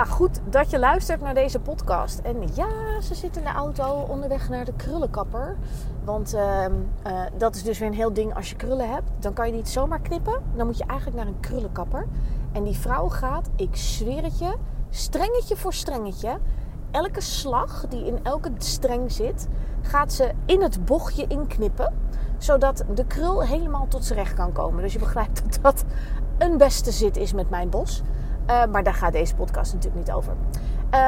Ja, goed dat je luistert naar deze podcast. En ja, ze zit in de auto onderweg naar de krullenkapper. Want ehm, eh, dat is dus weer een heel ding. Als je krullen hebt, dan kan je niet zomaar knippen. Dan moet je eigenlijk naar een krullenkapper. En die vrouw gaat, ik zweer het je, strengetje voor strengetje. Elke slag die in elke streng zit, gaat ze in het bochtje inknippen. Zodat de krul helemaal tot z'n recht kan komen. Dus je begrijpt dat dat een beste zit is met mijn bos. Uh, maar daar gaat deze podcast natuurlijk niet over.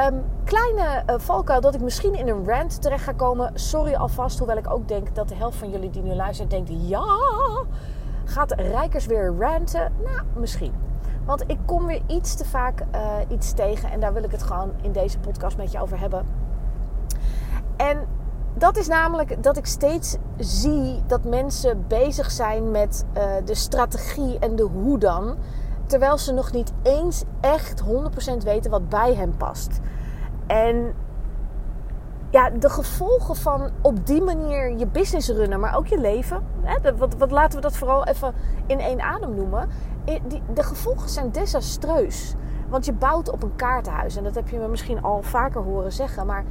Um, kleine uh, valkuil dat ik misschien in een rant terecht ga komen. Sorry alvast, hoewel ik ook denk dat de helft van jullie die nu luisteren denkt... Ja, gaat Rijkers weer ranten? Nou, misschien. Want ik kom weer iets te vaak uh, iets tegen. En daar wil ik het gewoon in deze podcast met je over hebben. En dat is namelijk dat ik steeds zie dat mensen bezig zijn met de strategie en de hoe dan terwijl ze nog niet eens echt 100% weten wat bij hen past. En ja, de gevolgen van op die manier je business runnen, maar ook je leven. Hè, wat, wat laten we dat vooral even in één adem noemen. De gevolgen zijn desastreus. Want je bouwt op een kaartenhuis. En dat heb je me misschien al vaker horen zeggen. Maar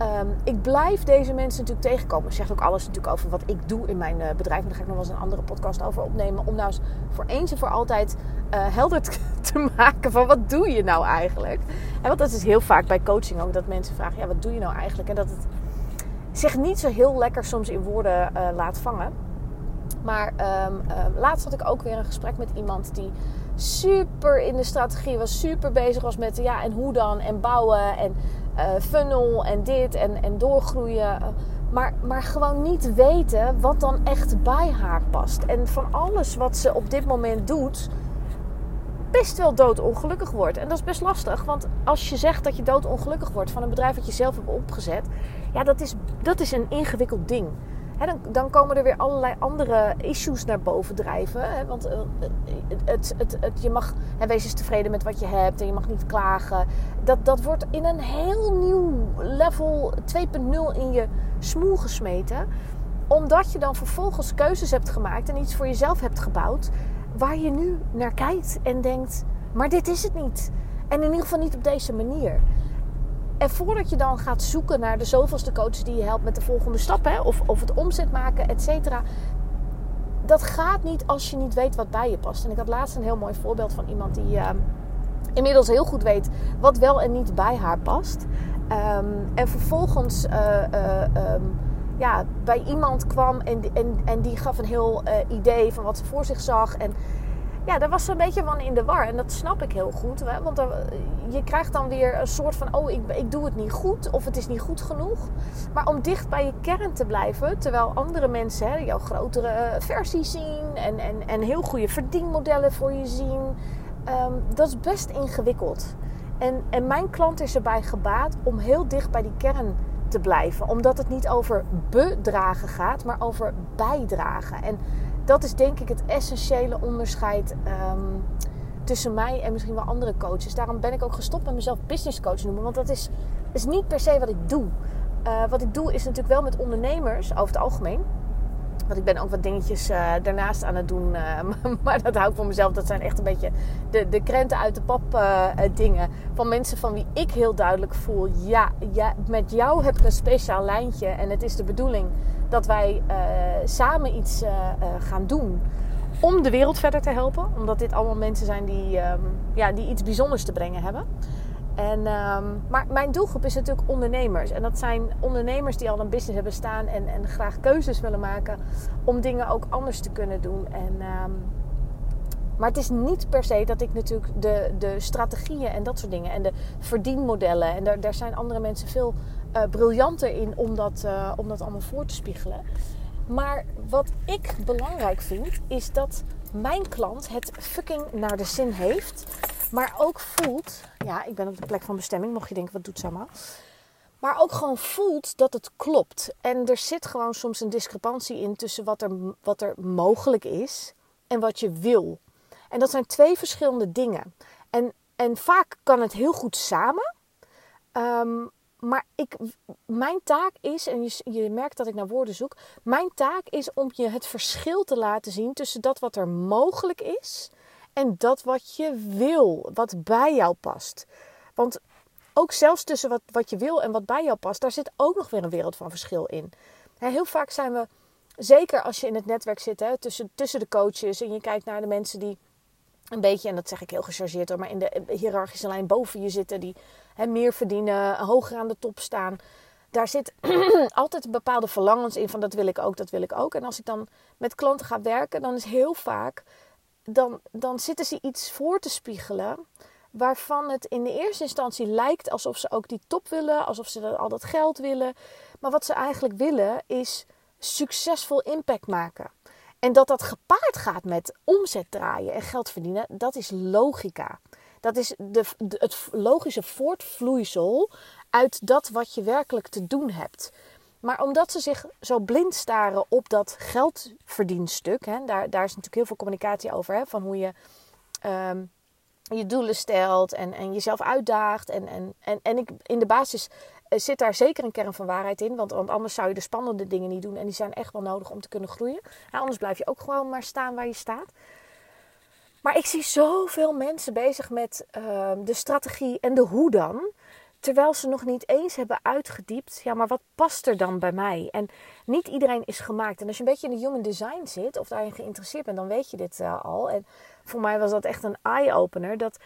Um, ik blijf deze mensen natuurlijk tegenkomen. Zegt ook alles natuurlijk over wat ik doe in mijn uh, bedrijf. En daar ga ik nog wel eens een andere podcast over opnemen. Om nou eens voor eens en voor altijd uh, helder te maken van wat doe je nou eigenlijk. En want dat is heel vaak bij coaching ook. Dat mensen vragen, ja wat doe je nou eigenlijk? En dat het zich niet zo heel lekker soms in woorden uh, laat vangen. Maar um, um, laatst had ik ook weer een gesprek met iemand die super in de strategie was. Super bezig was met ja en hoe dan en bouwen en uh, funnel en dit en, en doorgroeien. Maar, maar gewoon niet weten wat dan echt bij haar past. En van alles wat ze op dit moment doet, best wel doodongelukkig wordt. En dat is best lastig, want als je zegt dat je doodongelukkig wordt van een bedrijf dat je zelf hebt opgezet, ja, dat is, dat is een ingewikkeld ding. Dan, dan, komen er weer allerlei andere issues naar boven drijven. Want uh, het, het, het, je mag he, wees eens tevreden met wat je hebt en je mag niet klagen. Dat, dat wordt in een heel nieuw level 2.0 in je smoel gesmeten. Omdat je dan vervolgens keuzes hebt gemaakt en iets voor jezelf hebt gebouwd. Waar je nu naar kijkt en denkt, maar dit is het niet. En in ieder geval niet op deze manier. En voordat je dan gaat zoeken naar de zoveelste coach die je helpt met de volgende stap, hè, of, of het omzet maken, et cetera. Dat gaat niet als je niet weet wat bij je past. En ik had laatst een heel mooi voorbeeld van iemand die uh, inmiddels heel goed weet wat wel en niet bij haar past. Um, en vervolgens uh, uh, um, ja, bij iemand kwam en, en, en die gaf een heel idee van wat ze voor zich zag. En ja, daar was ze een beetje van in de war. En dat snap ik heel goed. Hè? Want je krijgt dan weer een soort van: oh, ik, ik doe het niet goed. Of het is niet goed genoeg. Maar om dicht bij je kern te blijven. Terwijl andere mensen hè, jouw grotere versie zien. En, en, en heel goede verdienmodellen voor je zien. Um, dat is best ingewikkeld. En, en mijn klant is erbij gebaat om heel dicht bij die kern te blijven. Omdat het niet over bedragen gaat, maar over bijdragen. En dat is denk ik het essentiële onderscheid um, tussen mij en misschien wel andere coaches. Daarom ben ik ook gestopt met mezelf business coach noemen. Want dat is, is niet per se wat ik doe. Uh, wat ik doe is natuurlijk wel met ondernemers over het algemeen. Want ik ben ook wat dingetjes uh, daarnaast aan het doen. Uh, maar dat hou ik voor mezelf. Dat zijn echt een beetje de, de krenten uit de pap dingen. Van mensen van wie ik heel duidelijk voel. Ja, ja, met jou heb ik een speciaal lijntje. En het is de bedoeling dat wij samen iets gaan doen om de wereld verder te helpen. Omdat dit allemaal mensen zijn die, um, ja, die iets bijzonders te brengen hebben. En, um, maar mijn doelgroep is natuurlijk ondernemers. En dat zijn ondernemers die al een business hebben staan en, en graag keuzes willen maken om dingen ook anders te kunnen doen. En, um, maar het is niet per se dat ik natuurlijk de, de strategieën en dat soort dingen en de verdienmodellen. En daar, daar zijn andere mensen veel uh, briljanter in om dat, uh, om dat allemaal voor te spiegelen. Maar wat ik belangrijk vind, is dat mijn klant het fucking naar de zin heeft. Maar ook voelt, ja, ik ben op de plek van bestemming, mocht je denken, wat doet allemaal? Maar ook gewoon voelt dat het klopt. En er zit gewoon soms een discrepantie in tussen wat er, wat er mogelijk is en wat je wil. En dat zijn twee verschillende dingen. En, en vaak kan het heel goed samen. Um, maar ik, mijn taak is, en je, je merkt dat ik naar woorden zoek. Mijn taak is om je het verschil te laten zien tussen dat wat er mogelijk is en dat wat je wil, wat bij jou past. Want ook zelfs tussen wat, wat je wil en wat bij jou past, daar zit ook nog weer een wereld van verschil in. Heel vaak zijn we, zeker als je in het netwerk zit, hè, tussen, tussen de coaches en je kijkt naar de mensen die een beetje, en dat zeg ik heel gechargeerd hoor, maar in de hiërarchische lijn boven je zitten, die hè, meer verdienen, hoger aan de top staan. Daar zit altijd een bepaalde verlangens in van dat wil ik ook, dat wil ik ook. En als ik dan met klanten ga werken, dan is heel vaak, dan, dan zitten ze iets voor te spiegelen waarvan het in de eerste instantie lijkt alsof ze ook die top willen, alsof ze al dat geld willen. Maar wat ze eigenlijk willen is succesvol impact maken. En dat dat gepaard gaat met omzet draaien en geld verdienen, dat is logica. Dat is de, het logische voortvloeisel uit dat wat je werkelijk te doen hebt. Maar omdat ze zich zo blind staren op dat geldverdienstuk, hè, daar, daar is natuurlijk heel veel communicatie over, hè, van hoe je um, je doelen stelt en, en jezelf uitdaagt. En, en, en, en ik, in de basis eh, zit daar zeker een kern van waarheid in. Want, anders zou je de spannende dingen niet doen. En die zijn echt wel nodig om te kunnen groeien. anders blijf je ook gewoon maar staan waar je staat. Maar ik zie zoveel mensen bezig met ehm, de strategie en de hoe dan. Terwijl ze nog niet eens hebben uitgediept. Ja, maar wat past er dan bij mij? En niet iedereen is gemaakt. En als je een beetje in de human design zit of daarin geïnteresseerd bent, dan weet je dit uh, al. En voor mij was dat echt een eye-opener. Dat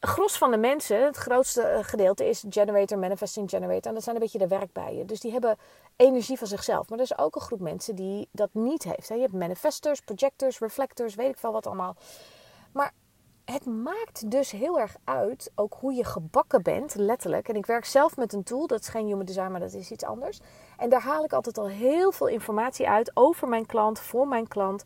gros van de mensen, het grootste eh, gedeelte is generator, manifesting generator. En dat zijn een beetje de werkbijen. Dus die hebben energie van zichzelf. Maar er is ook een groep mensen die dat niet heeft. Je hebt manifestors, projectors, reflectors, weet ik veel wat allemaal. Maar het maakt dus heel erg uit ook hoe je gebakken bent, letterlijk. En ik werk zelf met een tool, dat is geen human design, maar dat is iets anders. En daar haal ik altijd al heel veel informatie uit over mijn klant, voor mijn klant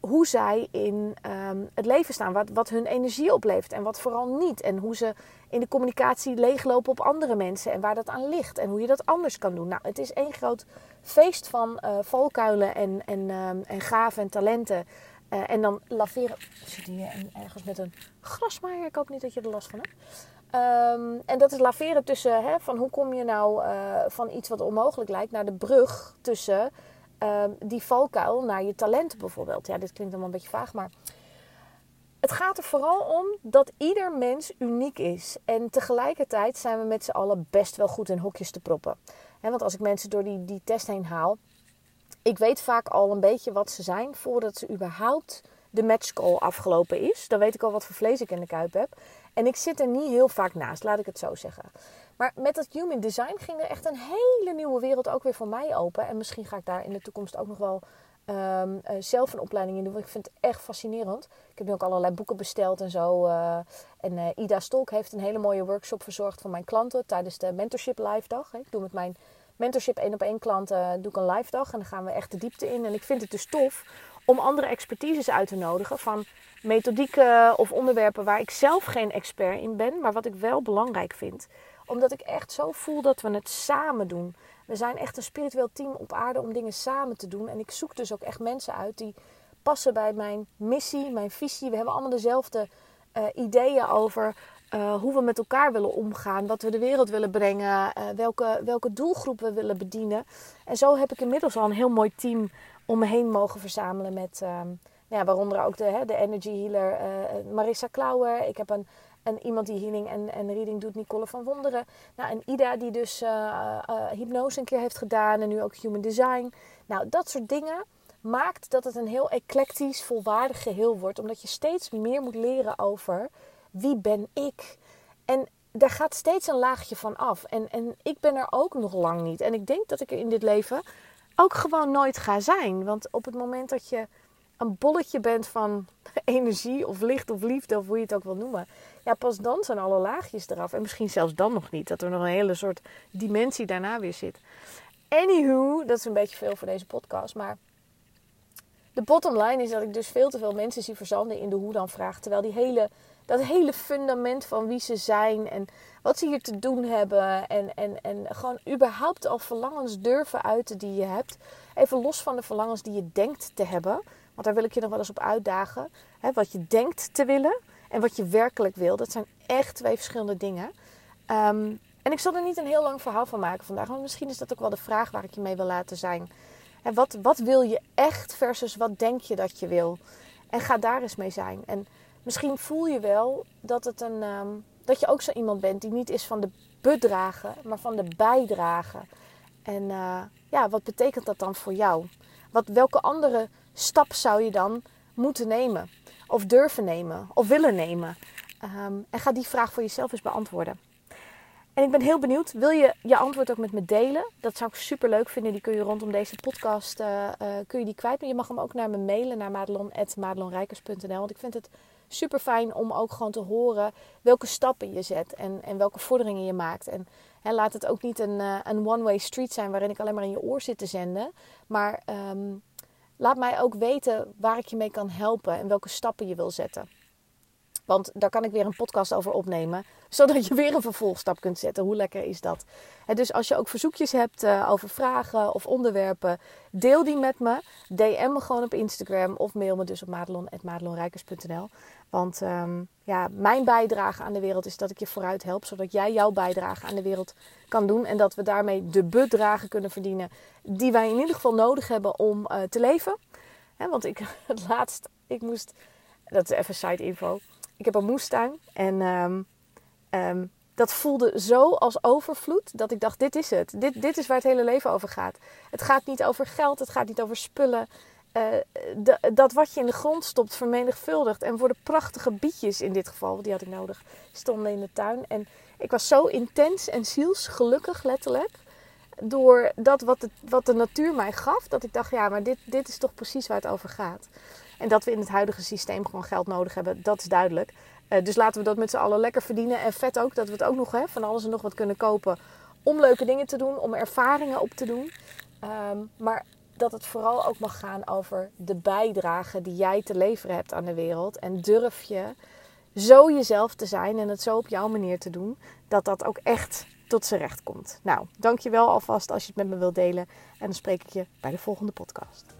hoe zij in ehm, het leven staan. Wat, wat hun energie oplevert en wat vooral niet. En hoe ze in de communicatie leeglopen op andere mensen en waar dat aan ligt. En hoe je dat anders kan doen. Nou, het is één groot feest van uh, valkuilen en, en, um, en gaven en talenten. Uh, en dan laveren. Zit hier ergens met een grasmaaier? Ik hoop niet dat je er last van hebt. Um, en dat is laveren tussen hè, van hoe kom je nou uh, van iets wat onmogelijk lijkt naar de brug tussen Ehm, die valkuil naar je talenten bijvoorbeeld. Ja, dit klinkt allemaal een beetje vaag, maar het gaat er vooral om dat ieder mens uniek is. En tegelijkertijd zijn we met z'n allen best wel goed in hokjes te proppen. want als ik mensen door die, die test heen haal, ik weet vaak al een beetje wat ze zijn voordat ze überhaupt de matchcall afgelopen is. Dan weet ik al wat voor vlees ik in de kuip heb. En ik zit er niet heel vaak naast, laat ik het zo zeggen. Maar met dat human design ging er echt een hele nieuwe wereld ook weer voor mij open. En misschien ga ik daar in de toekomst ook nog wel ehm, eh, zelf een opleiding in doen. Want ik vind het echt fascinerend. Ik heb nu ook allerlei boeken besteld en zo. Uh, en uh, Ida Stolk heeft een hele mooie workshop verzorgd voor mijn klanten tijdens de Mentorship Live Dag. Ik doe met mijn Mentorship één op één klanten doe ik een live dag. En dan gaan we echt de diepte in. En ik vind het dus tof om andere expertises uit te nodigen van methodieken of onderwerpen waar ik zelf geen expert in ben, maar wat ik wel belangrijk vind omdat ik echt zo voel dat we het samen doen. We zijn echt een spiritueel team op aarde om dingen samen te doen. En ik zoek dus ook echt mensen uit die passen bij mijn missie, mijn visie. We hebben allemaal dezelfde uh, ideeën over uh, hoe we met elkaar willen omgaan, wat we de wereld willen brengen, uh, welke, welke doelgroep we willen bedienen. En zo heb ik inmiddels al een heel mooi team om me heen mogen verzamelen met, uh, ja, waaronder ook de, hè, de energy healer Marissa Klauwer. Ik heb een en iemand die healing en, en reading doet, Nicole van Wonderen. Nou, en Ida die dus hypnose een keer heeft gedaan en nu ook human design. Nou, dat soort dingen maakt dat het een heel eclectisch, volwaardig geheel wordt. Omdat je steeds meer moet leren over wie ben ik. En daar gaat steeds een laagje van af. En, en ik ben er ook nog lang niet. En ik denk dat ik er in dit leven ook gewoon nooit ga zijn. Want op het moment dat je een bolletje bent van energie of licht of liefde of hoe je het ook wil noemen. Ja, pas dan zijn alle laagjes eraf. En misschien zelfs dan nog niet. Dat er nog een hele soort dimensie daarna weer zit. Anywho, dat is een beetje veel voor deze podcast. Maar de bottom line is dat ik dus veel te veel mensen zie verzanden in de hoe dan vraag. Terwijl die hele, dat hele fundament van wie ze zijn en wat ze hier te doen hebben. En, en, en gewoon überhaupt al verlangens durven uiten die je hebt. Even los van de verlangens die je denkt te hebben. Want daar wil ik je nog wel eens op uitdagen. Hè, wat je denkt te willen en wat je werkelijk wil. Dat zijn echt twee verschillende dingen. Ehm, en ik zal er niet een heel lang verhaal van maken vandaag. Want misschien is dat ook wel de vraag waar ik je mee wil laten zijn. En wat, wat wil je echt versus wat denk je dat je wil? En ga daar eens mee zijn. En misschien voel je wel dat, het een, ehm, dat je ook zo iemand bent die niet is van de bedragen, maar van de bijdragen. En uh, ja, wat betekent dat dan voor jou? Wat, welke andere stap zou je dan moeten nemen? Of durven nemen? Of willen nemen? Um, en ga die vraag voor jezelf eens beantwoorden. En ik ben heel benieuwd. Wil je je antwoord ook met me delen? Dat zou ik super leuk vinden. Die kun je rondom deze podcast uh, uh, kun je die kwijt. Maar je mag hem ook naar me mailen naar madelon.madelonrijkers.nl. Want ik vind het super fijn om ook gewoon te horen welke stappen je zet en, en welke vorderingen je maakt. En, en laat het ook niet een, uh, een one-way street zijn waarin ik alleen maar in je oor zit te zenden. Maar um, laat mij ook weten waar ik je mee kan helpen en welke stappen je wil zetten. Want daar kan ik weer een podcast over opnemen. Zodat je weer een vervolgstap kunt zetten. Hoe lekker is dat? Dus als je ook verzoekjes hebt uh, over vragen of onderwerpen. Deel die met me. DM me gewoon op Instagram. Of mail me dus op madelon.madelonrijkers.nl Want um, ja, mijn bijdrage aan de wereld is dat ik je vooruit help. Zodat jij jouw bijdrage aan de wereld kan doen. En dat we daarmee de bedragen kunnen verdienen. Die wij in ieder geval nodig hebben om uh, te leven. Want ik, het laatst, ik moest... Dat is even side info ik heb een moestuin en um, um, dat voelde zo als overvloed dat ik dacht: dit is het. Dit, dit is waar het hele leven over gaat. Het gaat niet over geld, het gaat niet over spullen. De, dat wat je in de grond stopt vermenigvuldigt. En voor de prachtige bietjes in dit geval, die had ik nodig, stonden in de tuin. En ik was zo intens en zielsgelukkig letterlijk. Door dat wat de, wat de natuur mij gaf. Dat ik dacht, ja, maar dit, dit is toch precies waar het over gaat. En dat we in het huidige systeem gewoon geld nodig hebben, dat is duidelijk. Uh, dus laten we dat met z'n allen lekker verdienen. En vet ook dat we het ook nog hè, van alles en nog wat kunnen kopen. Om leuke dingen te doen, om ervaringen op te doen. Um, maar dat het vooral ook mag gaan over de bijdrage die jij te leveren hebt aan de wereld. En durf je zo jezelf te zijn en het zo op jouw manier te doen, dat dat ook echt tot zijn recht komt. Nou, dankjewel alvast als je het met me wilt delen. En dan spreek ik je bij de volgende podcast.